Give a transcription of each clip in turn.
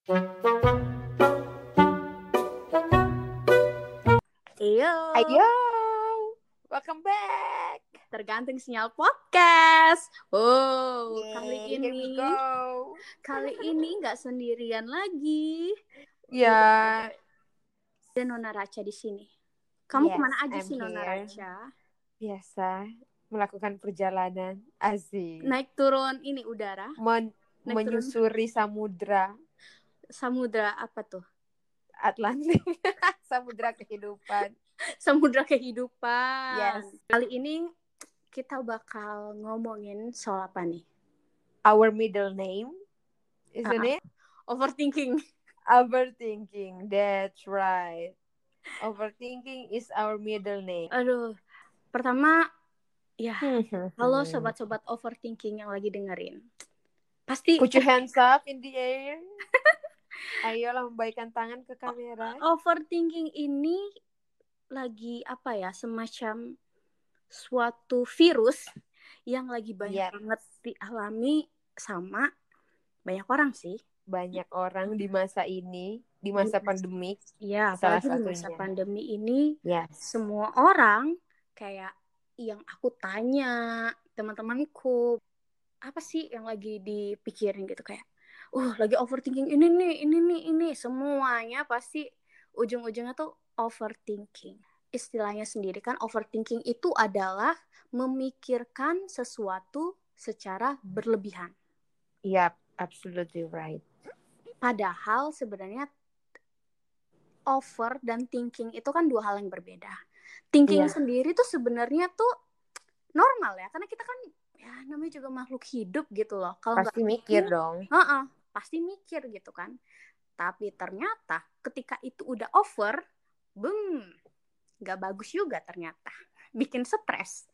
Ayo. Ayo, welcome back. Tergantung sinyal podcast. Oh, kali Yay, we ini go. kali ini nggak sendirian lagi. Ya, Ada Nona Raca di sini. Kamu Yes, ke mana aja I'm sih Nona here. Raca? biasa melakukan perjalanan asik, Naik turun ini udara, Men- naik menyusuri samudra samudra apa tuh? Atlantik, samudra kehidupan. Samudra kehidupan. Yes. Kali ini kita bakal ngomongin soal apa nih? Our middle name, isn't Ah. it? Overthinking. Overthinking. That's right. Overthinking is our middle name. Aduh, pertama ya Halo Hmm. sobat-sobat overthinking yang lagi dengerin. Pasti Put your hands up in the air. Ayolah membaikan tangan ke kamera. overthinking ini lagi apa ya, semacam suatu virus yang lagi banyak Yes. banget dialami sama banyak orang sih. Banyak orang di masa ini, di masa Yes. pandemik. Iya, Salah apalagi di masa satunya. pandemi ini Yes. semua orang kayak yang aku tanya teman-temanku apa sih yang lagi dipikirin gitu kayak uh lagi overthinking ini nih ini nih ini semuanya pasti ujung-ujungnya tuh overthinking istilahnya sendiri kan overthinking itu adalah memikirkan sesuatu secara berlebihan Yep, absolutely right. padahal sebenarnya over dan thinking itu kan dua hal yang berbeda. Thinking Iya. sendiri tuh sebenarnya tuh normal ya, karena kita kan ya namanya juga makhluk hidup gitu loh. Kalau Pasti mikir dong. Heeh, pasti mikir gitu kan. Tapi ternyata ketika itu udah over, boom, nggak bagus juga ternyata. Bikin stres.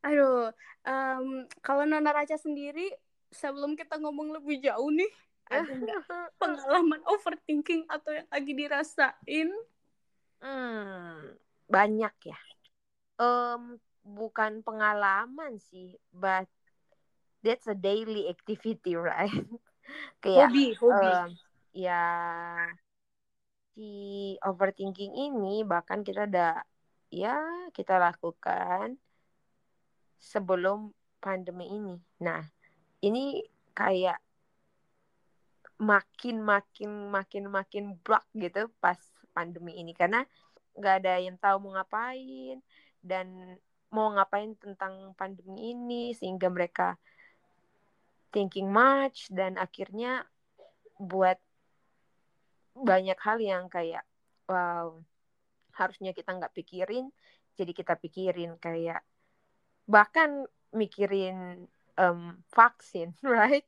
Aduh, em, kalau Nona Raca sendiri, sebelum kita ngomong lebih jauh nih, ada nggak pengalaman overthinking atau yang lagi dirasain? Hmm, banyak ya. Em, bukan pengalaman sih, but that's a daily activity, right? Kayak Hobi, hobi. em, ya si overthinking ini bahkan kita udah ya kita lakukan sebelum pandemi ini. Nah, ini kayak makin makin makin makin block gitu pas pandemi ini karena nggak ada yang tahu mau ngapain dan mau ngapain tentang pandemi ini sehingga mereka thinking much dan akhirnya buat banyak hal yang kayak wow harusnya kita nggak pikirin jadi kita pikirin kayak bahkan mikirin em, vaksin right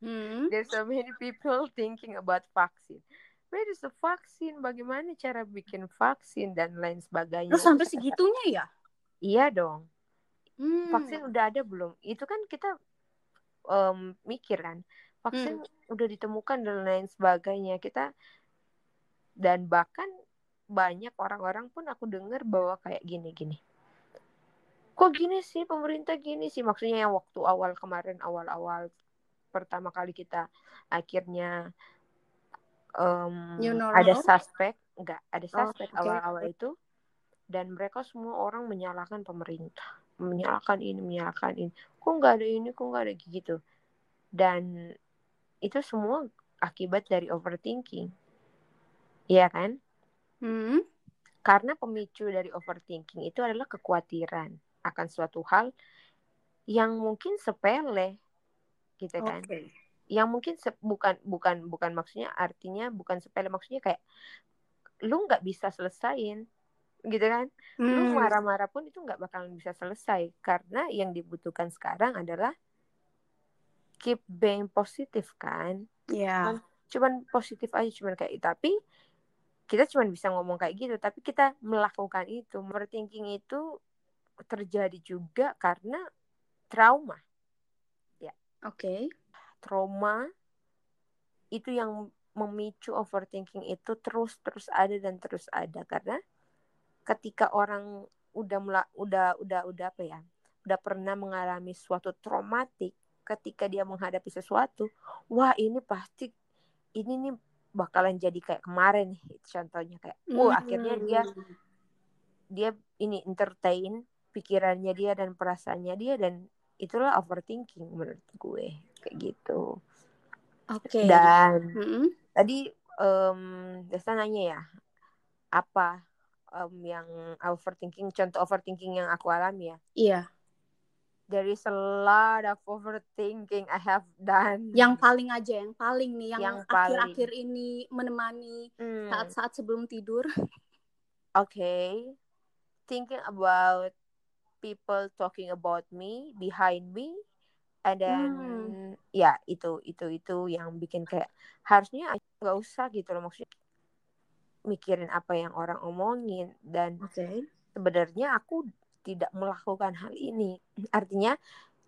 Hmm. There's so many people thinking about vaksin. Where is the vaksin? Bagaimana cara bikin vaksin dan lain sebagainya? Terus sampai segitunya ya? Iya dong. Hmm. Vaksin udah ada belum? Itu kan kita em, mikir kan. Vaksin udah ditemukan dan lain sebagainya. Kita dan bahkan banyak orang-orang pun aku dengar bahwa kayak gini-gini. Kok gini sih pemerintah gini sih? Maksudnya yang waktu awal kemarin awal-awal pertama kali kita akhirnya em, New ada normal? suspek, enggak ada Oh, suspek oke. awal-awal itu dan mereka semua orang menyalahkan pemerintah, menyalahkan ini, menyalahkan ini. Kok nggak ada ini, kok nggak ada gitu. Dan itu semua akibat dari overthinking. Iya kan? Hmm. Karena pemicu dari overthinking itu adalah kekhawatiran akan suatu hal yang mungkin sepele, gitu kan? Oke. Yang mungkin se- bukan bukan bukan maksudnya artinya bukan sepele maksudnya kayak lu nggak bisa selesain, gitu kan? Lu Hmm. marah-marah pun itu nggak bakalan bisa selesai karena yang dibutuhkan sekarang adalah keep being positif kan? Ya. Cuman positif aja cuman kayak tapi kita cuma bisa ngomong kayak gitu tapi kita melakukan itu overthinking itu terjadi juga karena trauma Oke. trauma itu yang memicu overthinking itu terus terus ada dan terus ada karena ketika orang udah mela- udah udah udah apa ya udah pernah mengalami suatu traumatik ketika dia menghadapi sesuatu wah ini pasti ini nih bakalan jadi kayak kemarin nih contohnya kayak oh akhirnya dia Hmm. dia ini entertain pikirannya dia dan perasaannya dia dan itulah overthinking menurut gue kayak gitu Oke. dan Mm-mm. tadi em Desta nanya ya apa em, yang overthinking contoh overthinking yang aku alami ya Iya. there is a lot of overthinking I have done Yang paling aja, yang paling nih, yang, Yang paling. akhir-akhir ini menemani Hmm, saat-saat sebelum tidur. okay thinking about people talking about me behind me and then Hmm. ya itu itu itu yang bikin kayak harusnya nggak usah gitu loh maksudnya mikirin apa yang orang omongin dan Oke. sebenarnya aku tidak melakukan hal ini. Artinya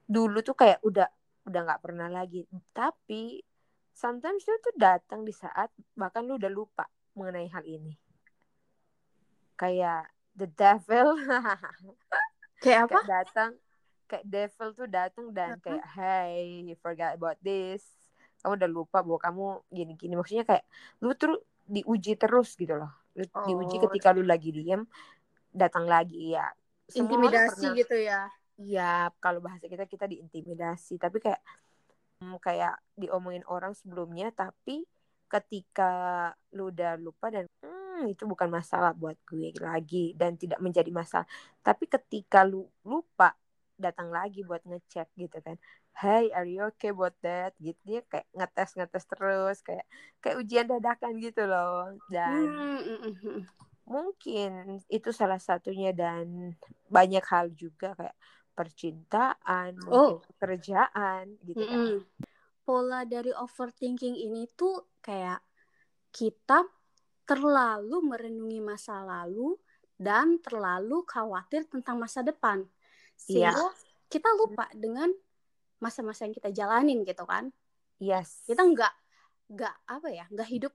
dulu tuh kayak udah udah nggak pernah lagi. Tapi sometimes itu tuh datang di saat bahkan lu udah lupa mengenai hal ini. Kayak the devil. Kayak apa? kayak datang kayak devil tuh datang dan kayak hey you forgot about this. Kamu udah lupa bahwa kamu gini-gini. Maksudnya kayak lu tuh diuji terus gitu loh lu diuji Oh. ketika lu lagi diem datang lagi ya semua Intimidasi pernah- gitu ya. ya kalau bahasa kita kita diintimidasi tapi kayak hmm, kayak diomongin orang sebelumnya tapi ketika lu udah lupa dan hmm, itu bukan masalah buat gue lagi dan tidak menjadi masalah tapi ketika lu lupa datang lagi buat ngecek gitu kan Hey, are you okay about that? Gitu dia kayak ngetes ngetes terus kayak kayak ujian dadakan gitu loh dan Hmm, mm, mm, mm. mungkin itu salah satunya dan banyak hal juga kayak percintaan, Oh. pekerjaan gitu kan. Mm-mm. Pola dari overthinking ini tuh kayak kita terlalu merenungi masa lalu dan terlalu khawatir tentang masa depan. Iya. Sehingga kita lupa dengan masa-masa yang kita jalanin gitu kan. Yes. Kita nggak nggak apa ya, nggak hidup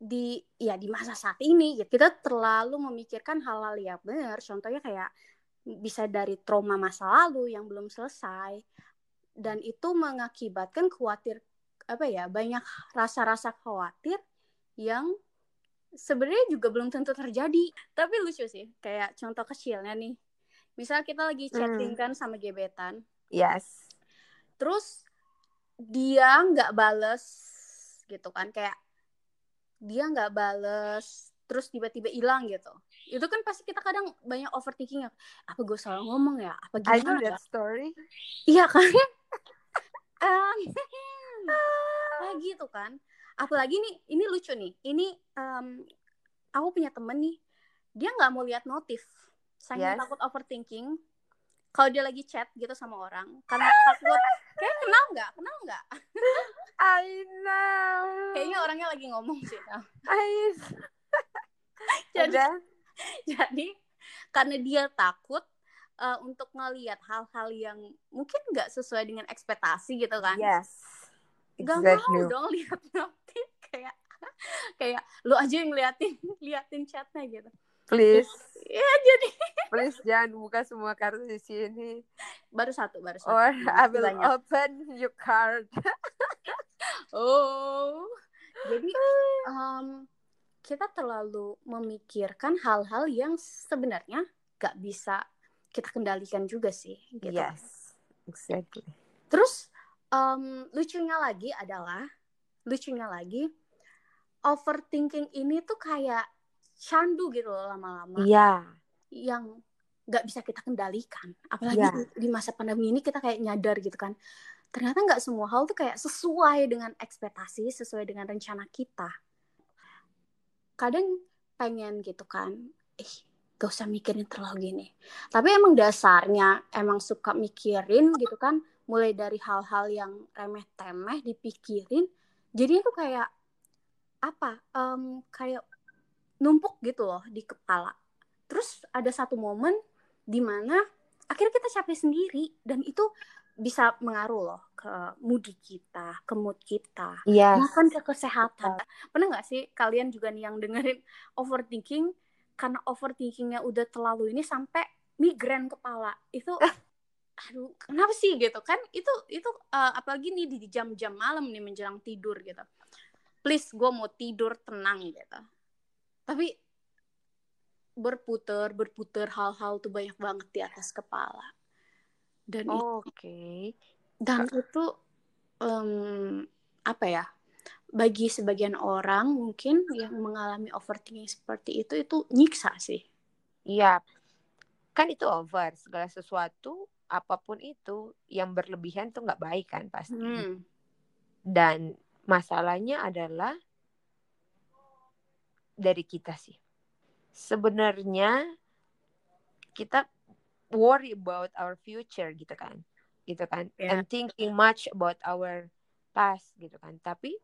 di ya di masa saat ini gitu. Kita terlalu memikirkan hal-hal yang benar. Contohnya kayak bisa dari trauma masa lalu yang belum selesai dan itu mengakibatkan khawatir apa ya banyak rasa-rasa khawatir yang sebenarnya juga belum tentu terjadi tapi lucu sih kayak contoh kecilnya nih misal kita lagi chatting kan sama gebetan Yes. Terus dia nggak bales gitu kan kayak dia nggak bales terus tiba-tiba hilang gitu. Itu kan pasti kita kadang banyak overthinking ya apa gue salah ngomong ya apa I know gimana ya? that story. iya kan? Em, ah, gitu kan. Apalagi nih ini lucu nih. Ini em, aku punya temen nih dia nggak mau lihat notif. Saking Yes. takut overthinking. Kalau dia lagi chat gitu sama orang karena takut kayak kenal nggak kenal nggak I know. kayaknya orangnya lagi ngomong sih. I jadi Udah. jadi karena dia takut eh, untuk ngelihat hal-hal yang mungkin nggak sesuai dengan ekspektasi gitu kan Yes. Gak Exactly. mau dong lihat notif kayak kayak lu aja yang liatin liatin chatnya gitu. Please, Ya jadi please jangan buka semua kartu di sini. baru satu baru satu. Or I will banyak. open your card. Oh. Jadi em, kita terlalu memikirkan hal-hal yang sebenarnya gak bisa kita kendalikan juga sih gitu. Yes. Exactly. Terus em, lucunya lagi adalah lucunya lagi overthinking ini tuh kayak candu gitu loh lama-lama. Iya. Yang nggak bisa kita kendalikan. Apalagi Iya. di, masa pandemi ini kita kayak nyadar gitu kan. Ternyata nggak semua hal tuh kayak sesuai dengan ekspektasi, sesuai dengan rencana kita. Kadang pengen gitu kan, eh gak usah mikirin terlalu gini. Tapi emang dasarnya emang suka mikirin gitu kan, mulai dari hal-hal yang remeh-temeh dipikirin. Jadi itu kayak apa? em, kayak numpuk gitu loh di kepala terus ada satu momen di mana akhirnya kita capek sendiri dan itu bisa mengaruh loh ke mood kita, ke mood kita, Yes. bahkan ke kesehatan. Pernah nggak sih kalian juga nih yang dengerin overthinking? Karena overthinkingnya udah terlalu ini sampai migrain kepala. Itu aduh kenapa sih gitu? Kan itu itu eh, apalagi nih di jam-jam malam nih menjelang tidur gitu. Please gue mau tidur tenang gitu. Tapi berputar berputar hal-hal tuh banyak banget di atas kepala. Dan oke. okay. dan itu um, apa ya bagi sebagian orang mungkin yang mengalami overthinking seperti itu itu nyiksa sih. Iya kan itu over segala sesuatu apa pun itu yang berlebihan tuh nggak baik kan pasti. Hmm. dan masalahnya adalah dari kita sih sebenarnya kita worry about our future gitu kan. Gitu kan. Yeah. and thinking much about our past gitu kan. Tapi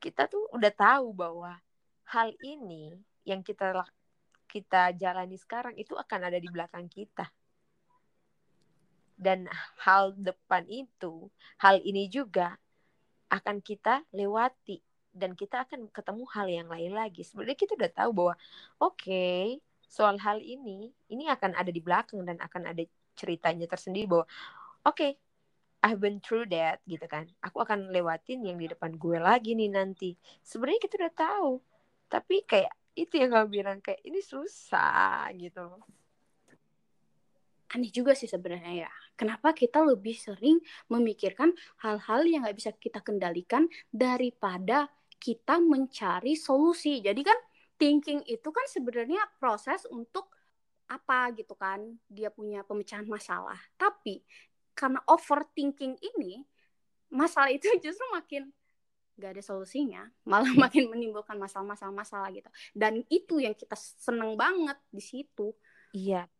kita tuh udah tahu bahwa hal ini yang kita kita jalani sekarang itu akan ada di belakang kita. Dan hal depan itu hal ini juga akan kita lewati dan kita akan ketemu hal yang lain lagi. Sebenarnya kita udah tahu bahwa oke, okay, soal hal ini ini akan ada di belakang dan akan ada ceritanya tersendiri bahwa oke, okay, I've been through that gitu kan. Aku akan lewatin yang di depan gue lagi nih nanti. Sebenarnya kita udah tahu. Tapi kayak itu yang kamu bilang kayak ini susah gitu. Aneh juga sih sebenarnya ya. Kenapa kita lebih sering memikirkan hal-hal yang nggak bisa kita kendalikan daripada kita mencari solusi. Jadi kan thinking itu kan sebenarnya proses untuk apa gitu kan dia punya pemecahan masalah. Tapi karena overthinking ini masalah itu justru makin gak ada solusinya, malah makin menimbulkan masalah-masalah masalah gitu. Dan itu yang kita seneng banget di situ. Iya,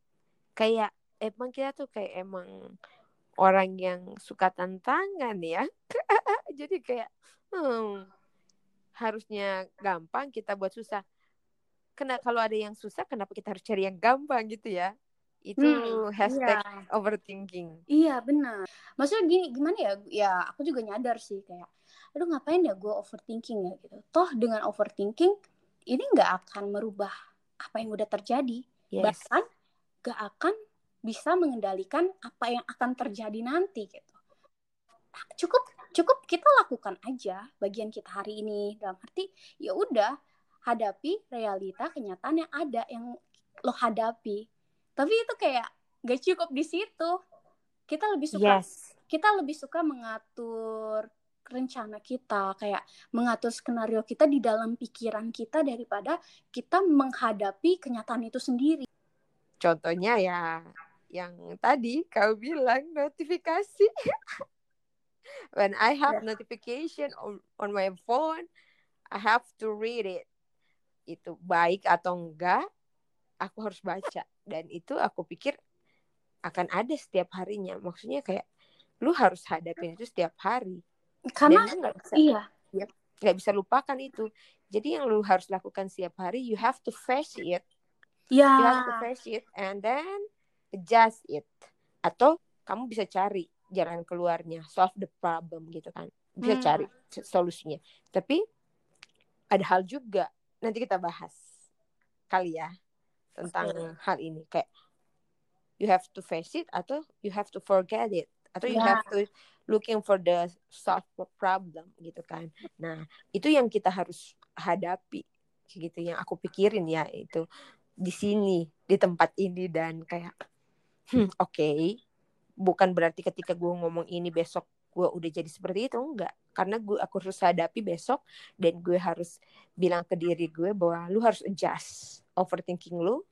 kayak emang kita tuh kayak emang orang yang suka tantangan ya. Jadi kayak hmm, harusnya gampang kita buat susah. Kena kalau ada yang susah, kenapa kita harus cari yang gampang gitu ya? Itu hmm, hashtag iya. overthinking. Iya benar. Maksudnya gini, gimana ya? Ya aku juga nyadar sih kayak, aduh ngapain ya gue overthinking ya gitu. Toh dengan overthinking ini nggak akan merubah apa yang udah terjadi. Yes. Bahkan gak akan bisa mengendalikan apa yang akan terjadi nanti gitu. Cukup cukup kita lakukan aja bagian kita hari ini. Dalam arti ya udah hadapi realita kenyataan yang ada yang lo hadapi. Tapi itu kayak gak cukup di situ. Kita lebih suka yes. kita lebih suka mengatur rencana kita kayak mengatur skenario kita di dalam pikiran kita daripada kita menghadapi kenyataan itu sendiri. Contohnya ya yang tadi kau bilang notifikasi when I have yeah. notification on, on my phone, I have to read it. Itu baik atau enggak, aku harus baca. Dan itu aku pikir akan ada setiap harinya. Maksudnya kayak lu harus hadapin itu setiap hari. Karena Dan gak bisa, iya. Ya, gak bisa lupakan itu. Jadi yang lu harus lakukan setiap hari, you have to face it. Yeah. You have to face it and then adjust it. Atau kamu bisa cari jalan keluarnya solve the problem gitu kan bisa hmm. cari solusinya tapi ada hal juga nanti kita bahas kali ya tentang okay. hal ini kayak you have to face it atau you have to forget it atau you yeah. have to looking for the solve problem gitu kan nah itu yang kita harus hadapi gitu yang aku pikirin ya itu di sini di tempat ini dan kayak hmm, oke okay, bukan berarti ketika gue ngomong ini besok gue udah jadi seperti itu enggak. Karena gue aku harus hadapi besok dan gue harus bilang ke diri gue bahwa lu harus adjust overthinking lu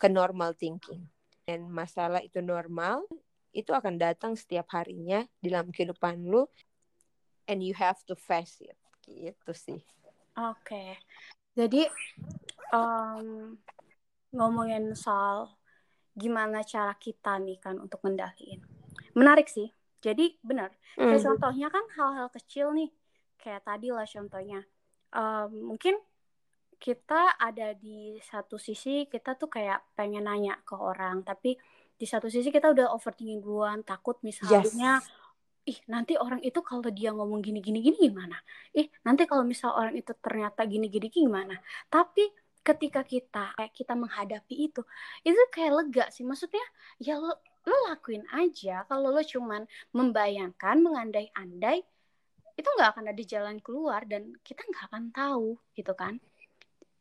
ke normal thinking. Dan masalah itu normal itu akan datang setiap harinya dalam kehidupan lu and you have to face it. Gitu sih. Oke. Okay. jadi um, ngomongin soal gimana cara kita nih kan untuk mendaliin. Menarik sih. Jadi benar. Mm. Kayak contohnya kan hal-hal kecil nih. Kayak tadi lah contohnya. Um, mungkin kita ada di satu sisi kita tuh kayak pengen nanya ke orang, tapi di satu sisi kita udah overthinking duluan, takut misalnya yes ih nanti orang itu kalau dia ngomong gini gini gini gimana ih nanti kalau misal orang itu ternyata gini gini gimana tapi ketika kita kayak kita menghadapi itu itu kayak lega sih. Maksudnya ya lo lo lakuin aja. Kalau lo cuman membayangkan mengandai-andai itu nggak akan ada jalan keluar dan kita nggak akan tahu gitu kan?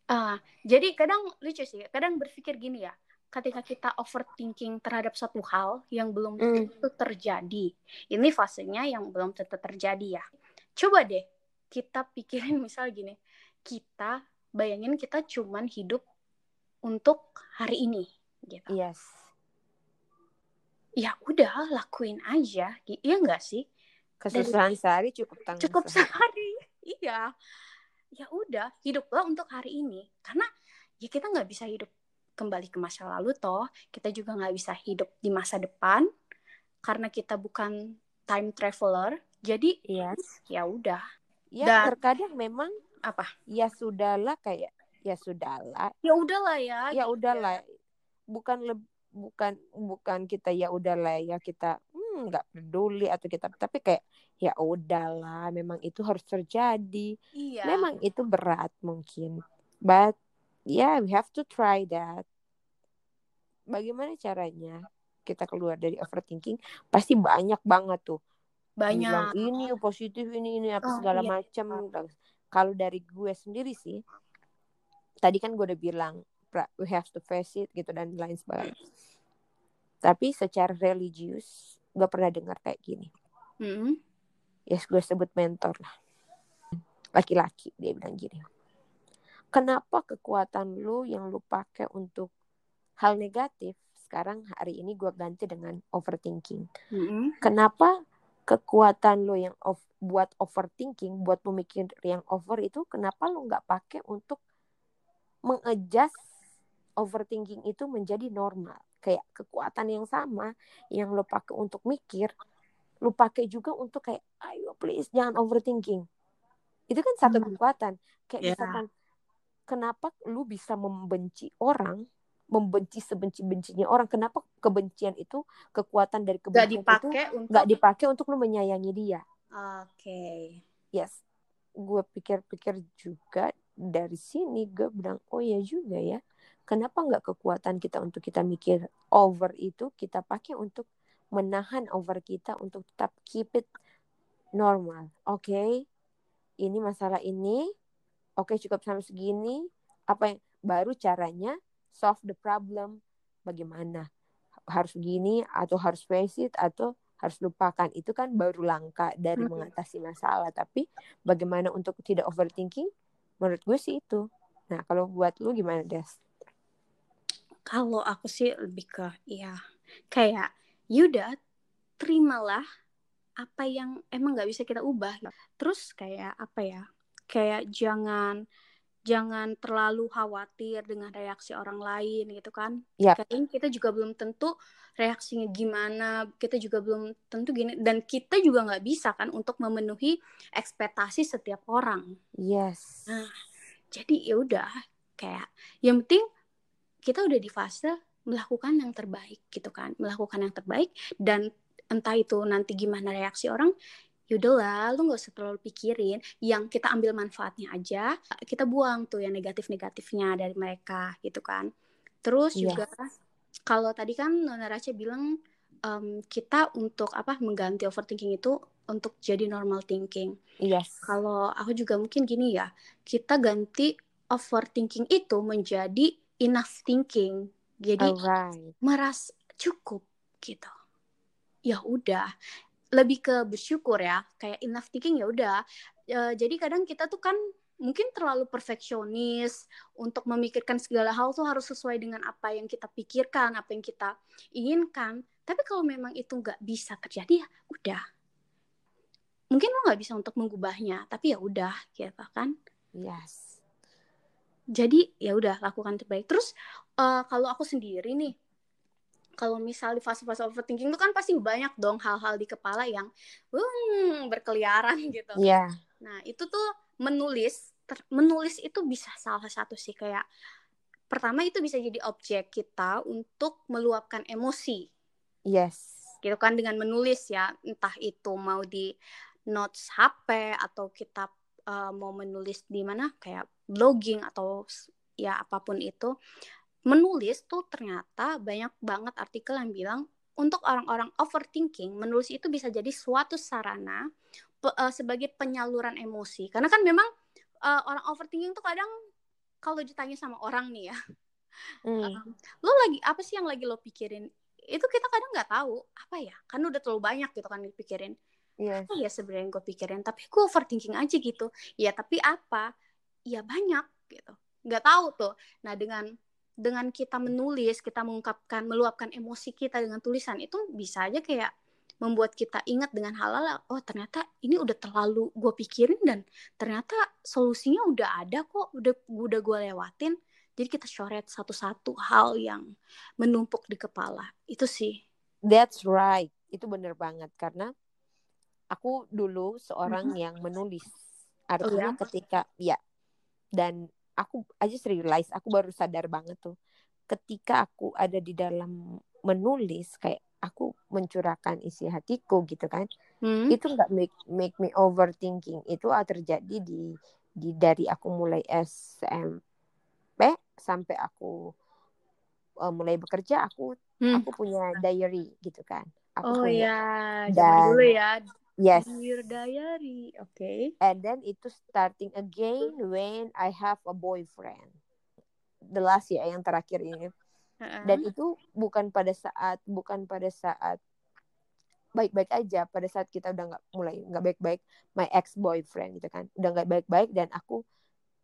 Uh, jadi kadang lucu sih kadang berpikir gini ya ketika kita overthinking terhadap satu hal yang belum tentu mm. terjadi ini fasenya yang belum tentu terjadi ya. Coba deh kita pikirin misal gini kita bayangin kita cuman hidup untuk hari ini gitu. Yes. Ya udah lakuin aja iya enggak sih? Kesusahan Dari, sehari cukup tanggung cukup sehari. iya. Ya udah hiduplah untuk hari ini. Karena ya kita nggak bisa hidup kembali ke masa lalu toh. Kita juga nggak bisa hidup di masa depan karena kita bukan time traveler. Jadi yes. ya udah. Ya Dan, terkadang memang apa? Ya sudahlah kayak ya sudahlah. Ya udahlah ya ya gitu udahlah. Ya. bukan lebih bukan bukan kita ya udahlah ya kita hmm, nggak hmm, peduli atau kita tapi kayak ya udahlah memang itu harus terjadi. Iya. memang itu berat mungkin. But yeah we have to try that. Bagaimana caranya kita keluar dari overthinking? Pasti banyak banget tuh. Banyak. bilang ini positif ini ini apa oh, segala iya. macam kalau dari gue sendiri sih tadi kan gue udah bilang we have to face it gitu dan lain sebagainya. Tapi secara religius gue pernah dengar kayak gini. Mm-hmm. Yes, gue sebut mentor lah. Laki-laki dia bilang gini. Kenapa kekuatan lu yang lu pakai untuk hal negatif sekarang hari ini gue ganti dengan overthinking. Mm-hmm. Kenapa kekuatan lu yang of, buat overthinking, buat pemikir yang over itu, kenapa lu nggak pakai untuk mengadjust overthinking itu menjadi normal. Kayak kekuatan yang sama yang lo pakai untuk mikir, lo pakai juga untuk kayak ayo please jangan overthinking. Itu kan satu hmm. kekuatan. Kayak yeah. misalkan kenapa lu bisa membenci orang, membenci sebenci-bencinya orang. Kenapa kebencian itu kekuatan dari kebencian gak dipakai itu untuk... dipakai untuk lu menyayangi dia. Oke. Okay. Yes. Gue pikir-pikir juga dari sini gue bilang oh ya juga ya kenapa nggak kekuatan kita untuk kita mikir over itu kita pakai untuk menahan over kita untuk tetap keep it normal oke okay? ini masalah ini oke okay, cukup sampai segini apa yang baru caranya solve the problem bagaimana? Harus gini atau harus face it atau harus lupakan? Itu kan baru langkah dari mengatasi masalah. Tapi bagaimana untuk tidak overthinking? Menurut gue sih itu. Nah kalau buat lu gimana Des? Kalau aku sih lebih ke ya kayak yuda terimalah apa yang emang nggak bisa kita ubah. Terus kayak apa ya? Kayak jangan jangan terlalu khawatir dengan reaksi orang lain gitu kan? Yep. kadang kita juga belum tentu reaksinya gimana kita juga belum tentu gini dan kita juga nggak bisa kan untuk memenuhi ekspektasi setiap orang. Yes. Nah jadi ya udah kayak yang penting kita udah di fase melakukan yang terbaik gitu kan? Melakukan yang terbaik dan entah itu nanti gimana reaksi orang yaudahlah lu gak usah terlalu pikirin. Yang kita ambil manfaatnya aja kita buang tuh yang negatif-negatifnya dari mereka gitu kan. Terus yes. juga kalau tadi kan Nona Raca bilang um, kita untuk apa mengganti overthinking itu untuk jadi normal thinking. Yes. Kalau aku juga mungkin gini ya kita ganti overthinking itu menjadi enough thinking. Jadi Alright. meras cukup gitu. Ya udah lebih ke bersyukur ya kayak enough thinking ya udah. E, jadi kadang kita tuh kan mungkin terlalu perfeksionis untuk memikirkan segala hal tuh harus sesuai dengan apa yang kita pikirkan apa yang kita inginkan. Tapi kalau memang itu nggak bisa terjadi ya udah. Mungkin lo nggak bisa untuk mengubahnya tapi ya udah gitu kan. Yes. Jadi ya udah lakukan terbaik. Terus uh, kalau aku sendiri nih kalau misal di fase-fase overthinking itu kan pasti banyak dong hal-hal di kepala yang hmm, berkeliaran gitu. Iya. Yeah. Nah, itu tuh menulis ter, menulis itu bisa salah satu sih kayak pertama itu bisa jadi objek kita untuk meluapkan emosi. Yes. Gitu kan dengan menulis ya, entah itu mau di notes HP atau kita uh, mau menulis di mana kayak blogging atau ya apa pun itu menulis tuh ternyata banyak banget artikel yang bilang untuk orang-orang overthinking, menulis itu bisa jadi suatu sarana pe, uh, sebagai penyaluran emosi. Karena kan memang uh, orang overthinking tuh kadang kalau ditanya sama orang nih ya hmm. um, lo lagi apa sih yang lagi lo pikirin? Itu kita kadang nggak tahu apa ya? Kan udah terlalu banyak gitu kan dipikirin. Yes. apa ya sebenarnya gue pikirin? Tapi gue overthinking aja gitu. Ya tapi apa? Ya banyak gitu. Nggak tahu tuh. Nah dengan dengan kita menulis kita mengungkapkan meluapkan emosi kita dengan tulisan itu bisa aja kayak membuat kita ingat dengan hal-hal oh ternyata ini udah terlalu gue pikirin dan ternyata solusinya udah ada kok udah udah gue lewatin. Jadi kita coret satu-satu hal yang menumpuk di kepala. Itu sih. That's right. Itu bener banget karena aku dulu seorang mm-hmm. yang menulis. Artinya oh, ya? ketika ya dan aku aja realize aku baru sadar banget tuh ketika aku ada di dalam menulis kayak aku mencurahkan isi hatiku gitu kan hmm. itu nggak make make me overthinking itu terjadi di di dari aku mulai SMP sampai aku uh, mulai bekerja aku hmm. aku punya diary gitu kan aku oh punya. ya dan dulu ya Yes. Dear diary, oke. Okay. And then itu starting again when I have a boyfriend. The last ya yang terakhir ini. Uh-huh. Dan itu bukan pada saat bukan pada saat baik-baik aja. Pada saat kita udah nggak mulai nggak baik-baik, my ex boyfriend gitu kan, udah nggak baik-baik dan aku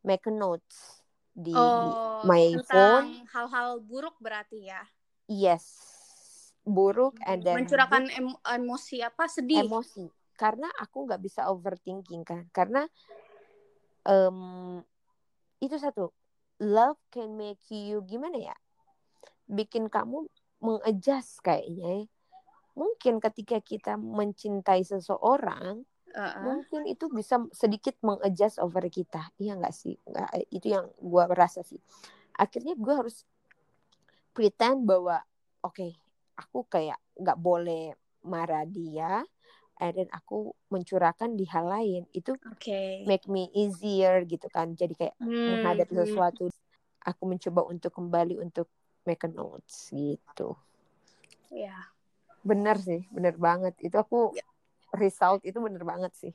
make a notes di oh, my phone. Hal-hal buruk berarti ya? Yes, buruk and then mencurahkan em emosi apa sedih emosi karena aku nggak bisa overthinking kan. Karena um, itu satu love can make you gimana ya? Bikin kamu mengadjust kayaknya. Ya. mungkin ketika kita mencintai seseorang uh-uh. mungkin itu bisa sedikit mengadjust over kita. Iya nggak sih? Nggak itu yang gue rasa sih. Akhirnya gue harus pretend bahwa oke okay, aku kayak nggak boleh marah dia and then aku mencurahkan di hal lain itu okay. make me easier gitu kan jadi kayak hmm. menghadapi hmm. sesuatu aku mencoba untuk kembali untuk make a notes gitu ya yeah. benar sih benar banget itu aku yeah. result itu benar banget sih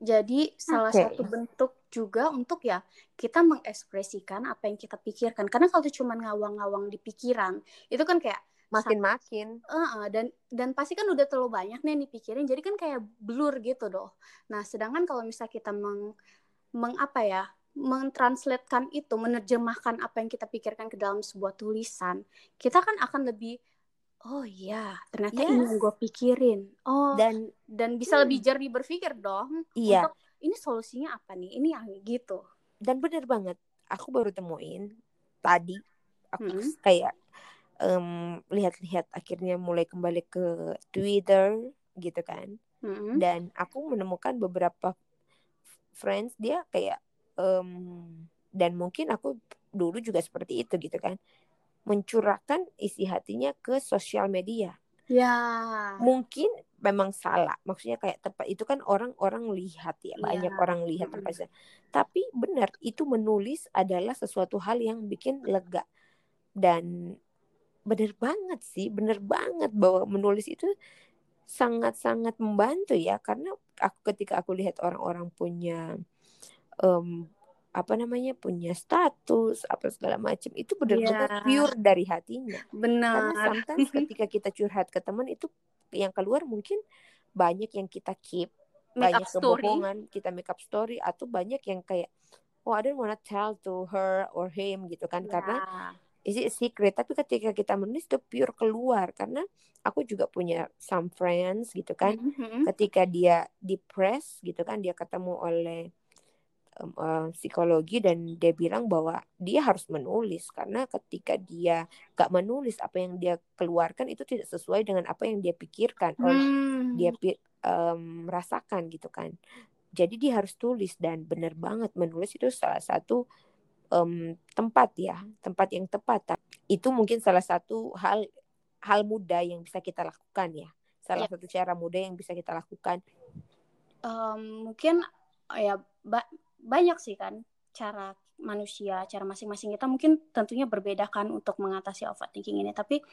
jadi salah okay. satu bentuk juga untuk ya kita mengekspresikan apa yang kita pikirkan karena kalau cuma ngawang-ngawang di pikiran itu kan kayak makin-makin uh, uh, dan dan pasti kan udah terlalu banyak nih dipikirin jadi kan kayak blur gitu doh nah sedangkan kalau misalnya kita meng, meng apa ya mentranslatekan itu menerjemahkan apa yang kita pikirkan ke dalam sebuah tulisan kita kan akan lebih oh iya ternyata yes. ini yang gue pikirin oh dan dan bisa hmm. lebih jernih berpikir dong iya untuk ini solusinya apa nih ini yang gitu dan bener banget aku baru temuin tadi aku hmm. kayak um, lihat-lihat akhirnya mulai kembali ke Twitter gitu kan. Mm-hmm. dan aku menemukan beberapa friends dia kayak um, dan mungkin aku dulu juga seperti itu gitu kan. Mencurahkan isi hatinya ke sosial media. Ya. Mungkin memang salah. Maksudnya kayak tepat itu kan orang-orang lihat ya banyak ya. orang lihat mm-hmm. tapi benar itu menulis adalah sesuatu hal yang bikin lega. Dan bener banget sih bener banget bahwa menulis itu sangat-sangat membantu ya karena aku ketika aku lihat orang-orang punya um, apa namanya punya status apa segala macam itu benar-benar yeah. pure dari hatinya benar karena sometimes ketika kita curhat ke teman itu yang keluar mungkin banyak yang kita keep make banyak kebohongan story. kita make up story atau banyak yang kayak oh I don't wanna tell to her or him gitu kan yeah. karena is it secret? Tapi ketika kita menulis itu pure keluar. Karena aku juga punya some friends gitu kan. Mm-hmm. ketika dia depressed gitu kan dia ketemu oleh um, uh, psikologi dan dia bilang bahwa dia harus menulis. Karena ketika dia gak menulis apa yang dia keluarkan itu tidak sesuai dengan apa yang dia pikirkan mm. atau dia um, merasakan gitu kan. Jadi dia harus tulis dan benar banget menulis itu salah satu um, tempat ya, tempat yang tepat. Itu mungkin salah satu hal hal mudah yang bisa kita lakukan ya. Salah ya. satu cara mudah yang bisa kita lakukan. Um, mungkin ya ba banyak sih kan cara manusia, cara masing-masing kita mungkin tentunya berbeda kan untuk mengatasi overthinking ini. Tapi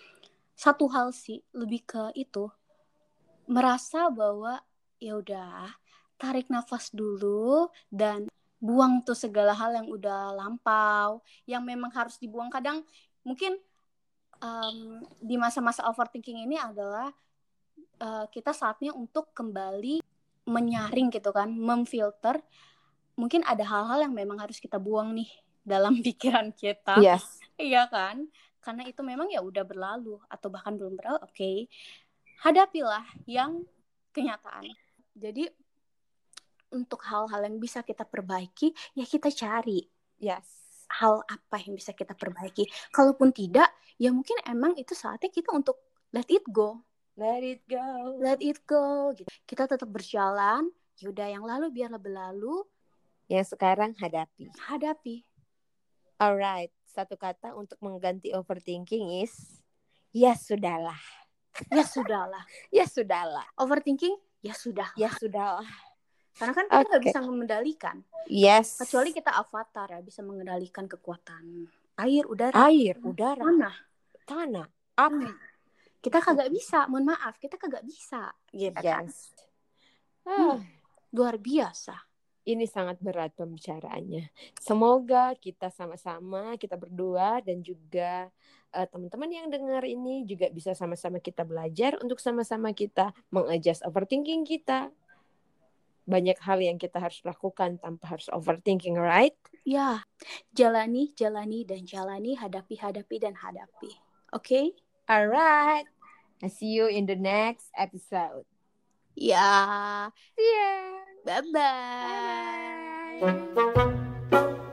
satu hal sih lebih ke itu merasa bahwa ya udah tarik nafas dulu dan buang tuh segala hal yang udah lampau, yang memang harus dibuang. Kadang mungkin um, di masa-masa overthinking ini adalah uh, kita saatnya untuk kembali menyaring gitu kan, memfilter. Mungkin ada hal-hal yang memang harus kita buang nih dalam pikiran kita. Yes. Iya kan? Karena itu memang ya udah berlalu atau bahkan belum berlalu. Oke. Okay. Hadapilah yang kenyataan. Jadi untuk hal-hal yang bisa kita perbaiki, ya kita cari. Yes. Hal apa yang bisa kita perbaiki. Kalaupun tidak, ya mungkin emang itu saatnya kita untuk let it go. Let it go. Let it go. Gitu. Kita tetap berjalan. Yaudah yang lalu biarlah berlalu. Yang sekarang hadapi. Hadapi. Alright. Satu kata untuk mengganti overthinking is ya sudahlah. Ya sudahlah. ya sudahlah. Overthinking ya sudah. Ya sudahlah. Karena kan kita nggak okay. bisa mengendalikan. Yes. Kecuali kita avatar ya bisa mengendalikan kekuatan air, udara, air, udara, tanah, tanah, api. Nah, kita kagak bisa, mohon maaf, kita kagak bisa, gitu yes. kan. Hmm, luar biasa. Ini sangat berat pembicaraannya. Semoga kita sama-sama, kita berdua dan juga uh, teman-teman yang dengar ini juga bisa sama-sama kita belajar untuk sama-sama kita mengadjust overthinking kita banyak hal yang kita harus lakukan tanpa harus overthinking, right? Ya, jalani, jalani, dan jalani, hadapi, hadapi, dan hadapi. Oke? Okay? Alright. I see you in the next episode. Ya. See ya. Bye-bye. Bye-bye.